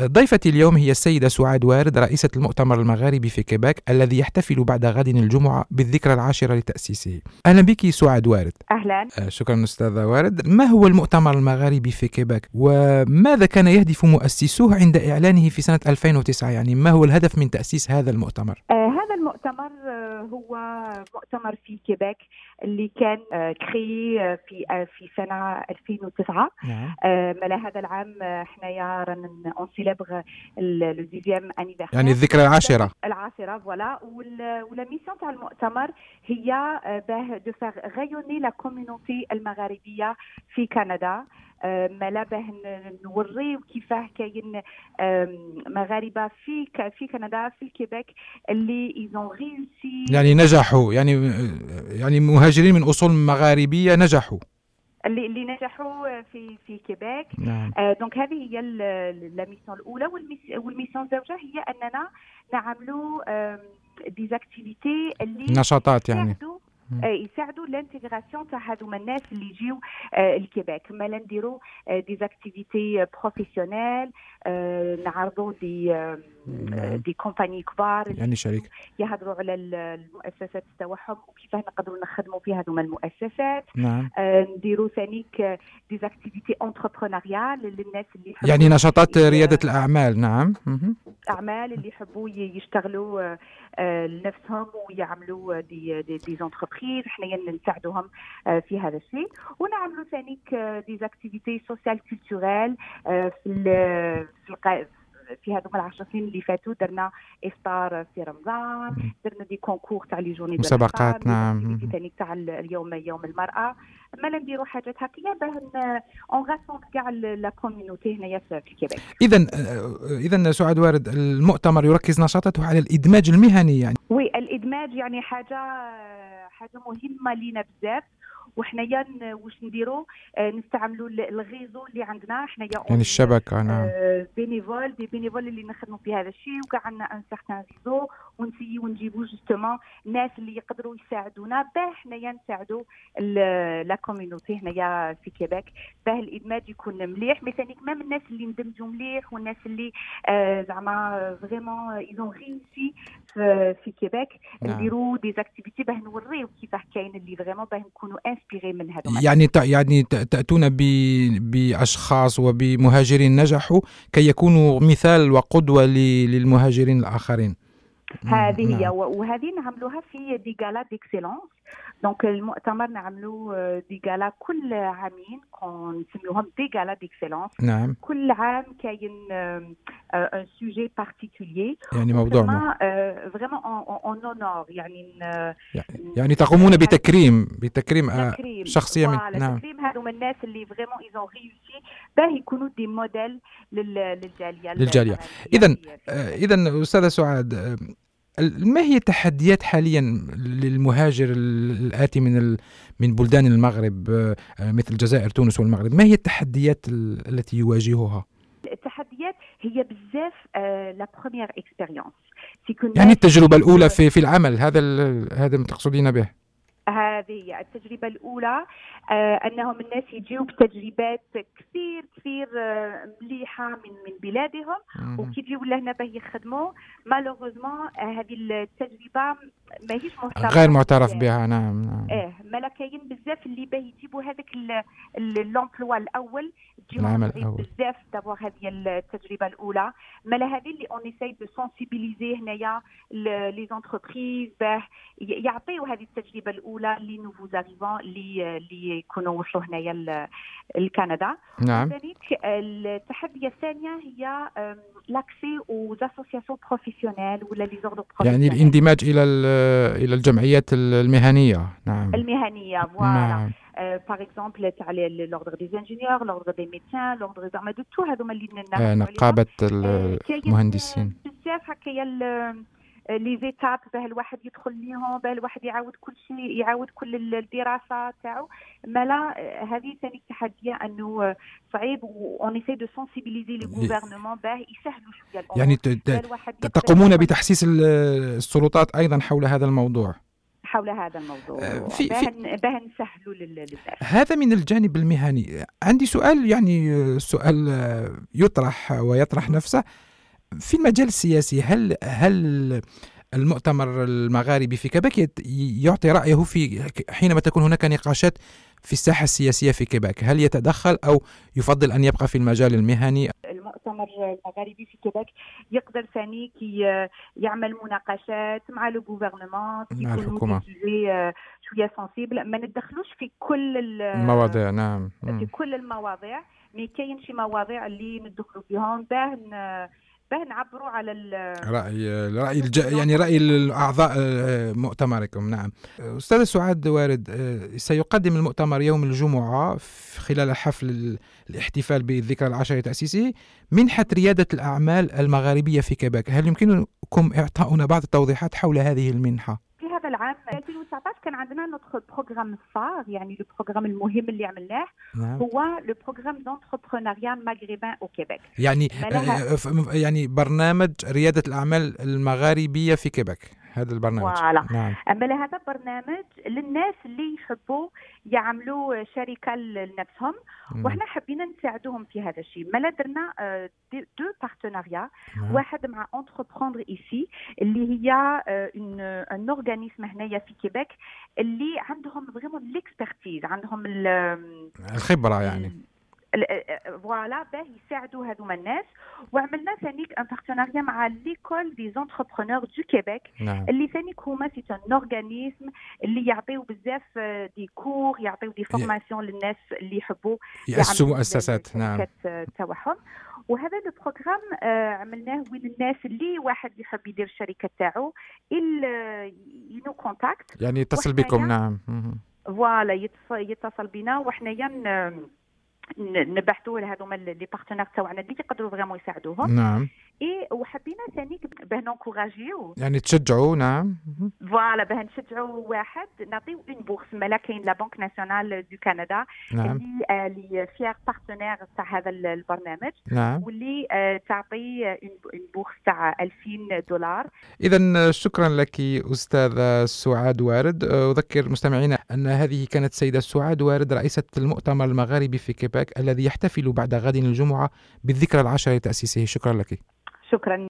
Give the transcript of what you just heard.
ضيفتي اليوم هي السيدة سعاد وارد رئيسة المؤتمر المغاربي في كيباك الذي يحتفل بعد غد الجمعة بالذكرى العاشرة لتأسيسه. أهلا بك سعاد وارد. أهلا. آه، شكرا أستاذة وارد. ما هو المؤتمر المغاربي في كيباك؟ وماذا كان يهدف مؤسسوه عند إعلانه في سنة 2009 يعني ما هو الهدف من تأسيس هذا المؤتمر؟ هذا المؤتمر آه هو مؤتمر في كيباك اللي كان آه كري آه، في في سنة 2009 نعم. مالا هذا العام حنايا رانا on célèbre le dixième يعني الذكرى العاشرة. العاشرة voilà و la mission تاع المؤتمر هي باه de faire rayonner la communauté المغاربية في كندا آه، مالا باه ن- نوريو كيفاه كاين مغاربة في في كندا في الكيبيك اللي ils ont réussi يعني نجحوا يعني يعني مهاجرين من أصول مغاربية نجحوا. اللي اللي نجحوا في في كيبيك. نعم. آه، donc هذه هي la mission الأولى وال miss- وال mission الزوجة هي أننا نعملوا des activités اللي نشاطات يعني. يساعدوا. آه، يساعدوا l'intégration تاع هذوما الناس اللي يجيو الكيبيك مالا نديروا des activités professionnelles نعرضوا des. des compagnies كبار يعني شركة يهضروا على ال- المؤسسات تاعهم وكيفاه نقدروا نخدموا في هذوما المؤسسات نعم آه، نديروا ثانيك des activités entrepreneuriales للناس اللي يعني نشاطات ريادة الأعمال نعم. أعمال اللي يحبوا يشتغلوا آه، لنفسهم ويعملوا des des, des entreprises حنايا نساعدوهم آه، في هذا الشيء. ونعملوا ثانيك des activités sociales culturelles في في في هذوما العشر سنين اللي فاتوا درنا إفطار في رمضان. درنا des concours تاع les journées مسابقات، نعم. ثاني تاع ال- اليوم يوم المرأة. ما نديروا حاجات هكايا باه on rassemble كاع la communauté هنايا في كيبيك إذا إذا سعاد وارد المؤتمر يركز نشاطاته على الإدماج المهني يعني. oui الإدماج يعني حاجة حاجة مهمة لينا بزاف. وحنايا واش نديروا آه، نستعملوا ال- ال réseau اللي عندنا. حنايا يعني الشبكة نعم. bénévoles des bénévoles اللي نخدموا في هذا الشيء وكاع عندنا un certain réseau و نسيو نجيبوا justement ناس اللي يقدروا يساعدونا. باه حنايا نساعدوا la communauté هنايا في كيبيك باه الادماج يكون مليح. mais ثاني كمان الناس اللي ندمجوا مليح والناس اللي زعما vraiment ils ont réussi في نعم. نديروا des activités باه نوريو كيفاه كاين اللي vraiment باه نكونوا inspirés من هذوما يعني يعني ت- تأتون ب- بأشخاص وبمهاجرين نجحوا كي يكونوا مثال وقدوة ل- للمهاجرين الآخرين. هذه هي. نعم. وهذه نعملوها في des galas d'excellence donc المؤتمر نعملوا آه، des galas كل عامين نسميوهم des galas d'excellence نعم. كل عام كاين un sujet particulier يعني موضوع ما. vraiment on honore يعني يعني تقومون بتكريم بتكريم آه، تكريم. شخصية من نعم. تكريم. هذوما الناس اللي vraiment ils ont réussi باه يكونوا des modèles لل- للجالية. المغربية إذن في- آه، إذا أستاذة سعاد ما هي التحديات حاليا للمهاجر ال- الآتي من ال- من بلدان المغرب آه، مثل الجزائر تونس والمغرب؟ ما هي التحديات ال- التي يواجهها التحديات هي بزاف la première expérience يعني التجربة الأولى في في العمل هذا ال- هذا ما تقصدين به. هذه هي التجربة الأولى آه أنهم الناس يجيو بتجربات كثير كثير آه مليحة من من بلادهم. وكي يجيو لهنا باه يخدموا malheureusement هذه التجربة ماهيش معترفة غير معترف بها. نعم نعم مالا كاين بزاف اللي باه يجيبوا هذاك l'emploi الأول العمل الأول. بزاف d'abord هذه التجربة الأولى مالا هذه اللي on essaie de sensibiliser هنايا les entreprises باه ي- يعطيو هذه التجربة الأولى les nouveaux arrivants اللي اللي يكونوا وصلوا هنايا لكندا نعم ذلك التحدي الثانية هي l'accès aux associations professionnelles ولا les ordres يعني الاندماج إلى ال- إلى الجمعيات المهنية نعم المهنيه voilà نعم par exemple تاع l'ordre des ingénieurs l'ordre des médecins l'ordre زعما de tout هذوما اللي كاين المهندسين بزاف هكايا les étapes باه الواحد يدخل ليهم باه الواحد يعاود كل شيء يعاود كل ال- الدراسة تاعو. مالا هذه ثاني تحدية أنه صعيب on essaie de sensibiliser les gouvernements باه يسهلوا شوية الأمور. يعني تقومون بتحسيس ال- السلطات أيضا حول هذا الموضوع؟ حول هذا الموضوع. آه، في- نسهلوا لل- للناس هذا من الجانب المهني. عندي سؤال يعني سؤال يطرح ويطرح نفسه. في المجال السياسي هل هل المؤتمر المغاربي في كيباك يت- يعطي رأيه في حينما تكون هناك نقاشات في الساحة السياسية في كيباك هل يتدخل أو يفضل أن يبقى في المجال المهني المؤتمر المغاربي في كيباك يقدر ثاني كي يعمل مناقشات مع le gouvernement مع الحكومة. شوية sensible ما ندخلوش في كل ال- المواضيع نعم في. كل المواضيع مي كاين شي مواضيع اللي ندخلوا فيهم باه ن- باه نعبروا على ال- رأي رأي الج... يعني رأي الأعضاء آه، مؤتمركم. نعم. أستاذ سعاد وارد آه، سيقدم المؤتمر يوم الجمعة في خلال حفل ال- الاحتفال بالذكرى العشرة تأسيسه منحة ريادة الأعمال المغاربية في كيباك. هل يمكنكم إعطاؤنا بعض التوضيحات حول هذه المنحة؟ هذا العام 2019 كان عندنا ندخل programme phare يعني البروغرام المهم اللي عملناه نعم. هو le programme d'entrepreneuriat maghrébin au Québec يعني يعني برنامج ريادة الأعمال المغاربية في كيباك هذا البرنامج voilà. نعم أما لهذا برنامج للناس اللي يحبوا يعملوا شركة لنفسهم. وحنا حبينا نساعدوهم في هذا الشيء مالا درنا آه، deux partenariats نعم. واحد مع Entreprendre ici اللي هي un organisme هنايا في كيبيك اللي عندهم vraiment l'expertise عندهم ال- الخبرة يعني voilà باه يساعدوا هذوما الناس وعملنا ثانيك un partenariat مع l'École des entrepreneurs du Québec نعم. اللي ثانيك هما c'est un organisme اللي يعطيو بزاف آه، des cours يعطيو des formations للناس اللي يحبوا يعملوا مؤسسات. نعم. تاعهم وهذا le programme آه، عملناه وين الناس اللي واحد يحب يدير الشركة تاعو. ي nous contacte يعني يتصل بكم. نعم. voilà يتص- يتصل بنا وحنايا ن- ن- نبحثوا لهذوما les partenaires تاعنا اللي يقدروا vraiment يساعدوهم. نعم. إي وحبينا ثاني باه ن encourager و يعني تشجعوا نعم. voilà باه نشجعوا واحد. نعطيو une bourse مالا كاين la Banque Nationale du Canada نعم. اللي آه، اللي فيها partenaire تاع هذا ال- البرنامج نعم. واللي آه، تعطي une bourse تاع 2000 دولار. إذا شكرا لك أستاذة سعاد وارد. أذكر مستمعينا أن هذه كانت سيدة سعاد وارد رئيسة المؤتمر المغاربي في كيباك الذي يحتفل بعد غد الجمعة بالذكرى العاشرة لتأسيسه. شكرا لك. شكرا.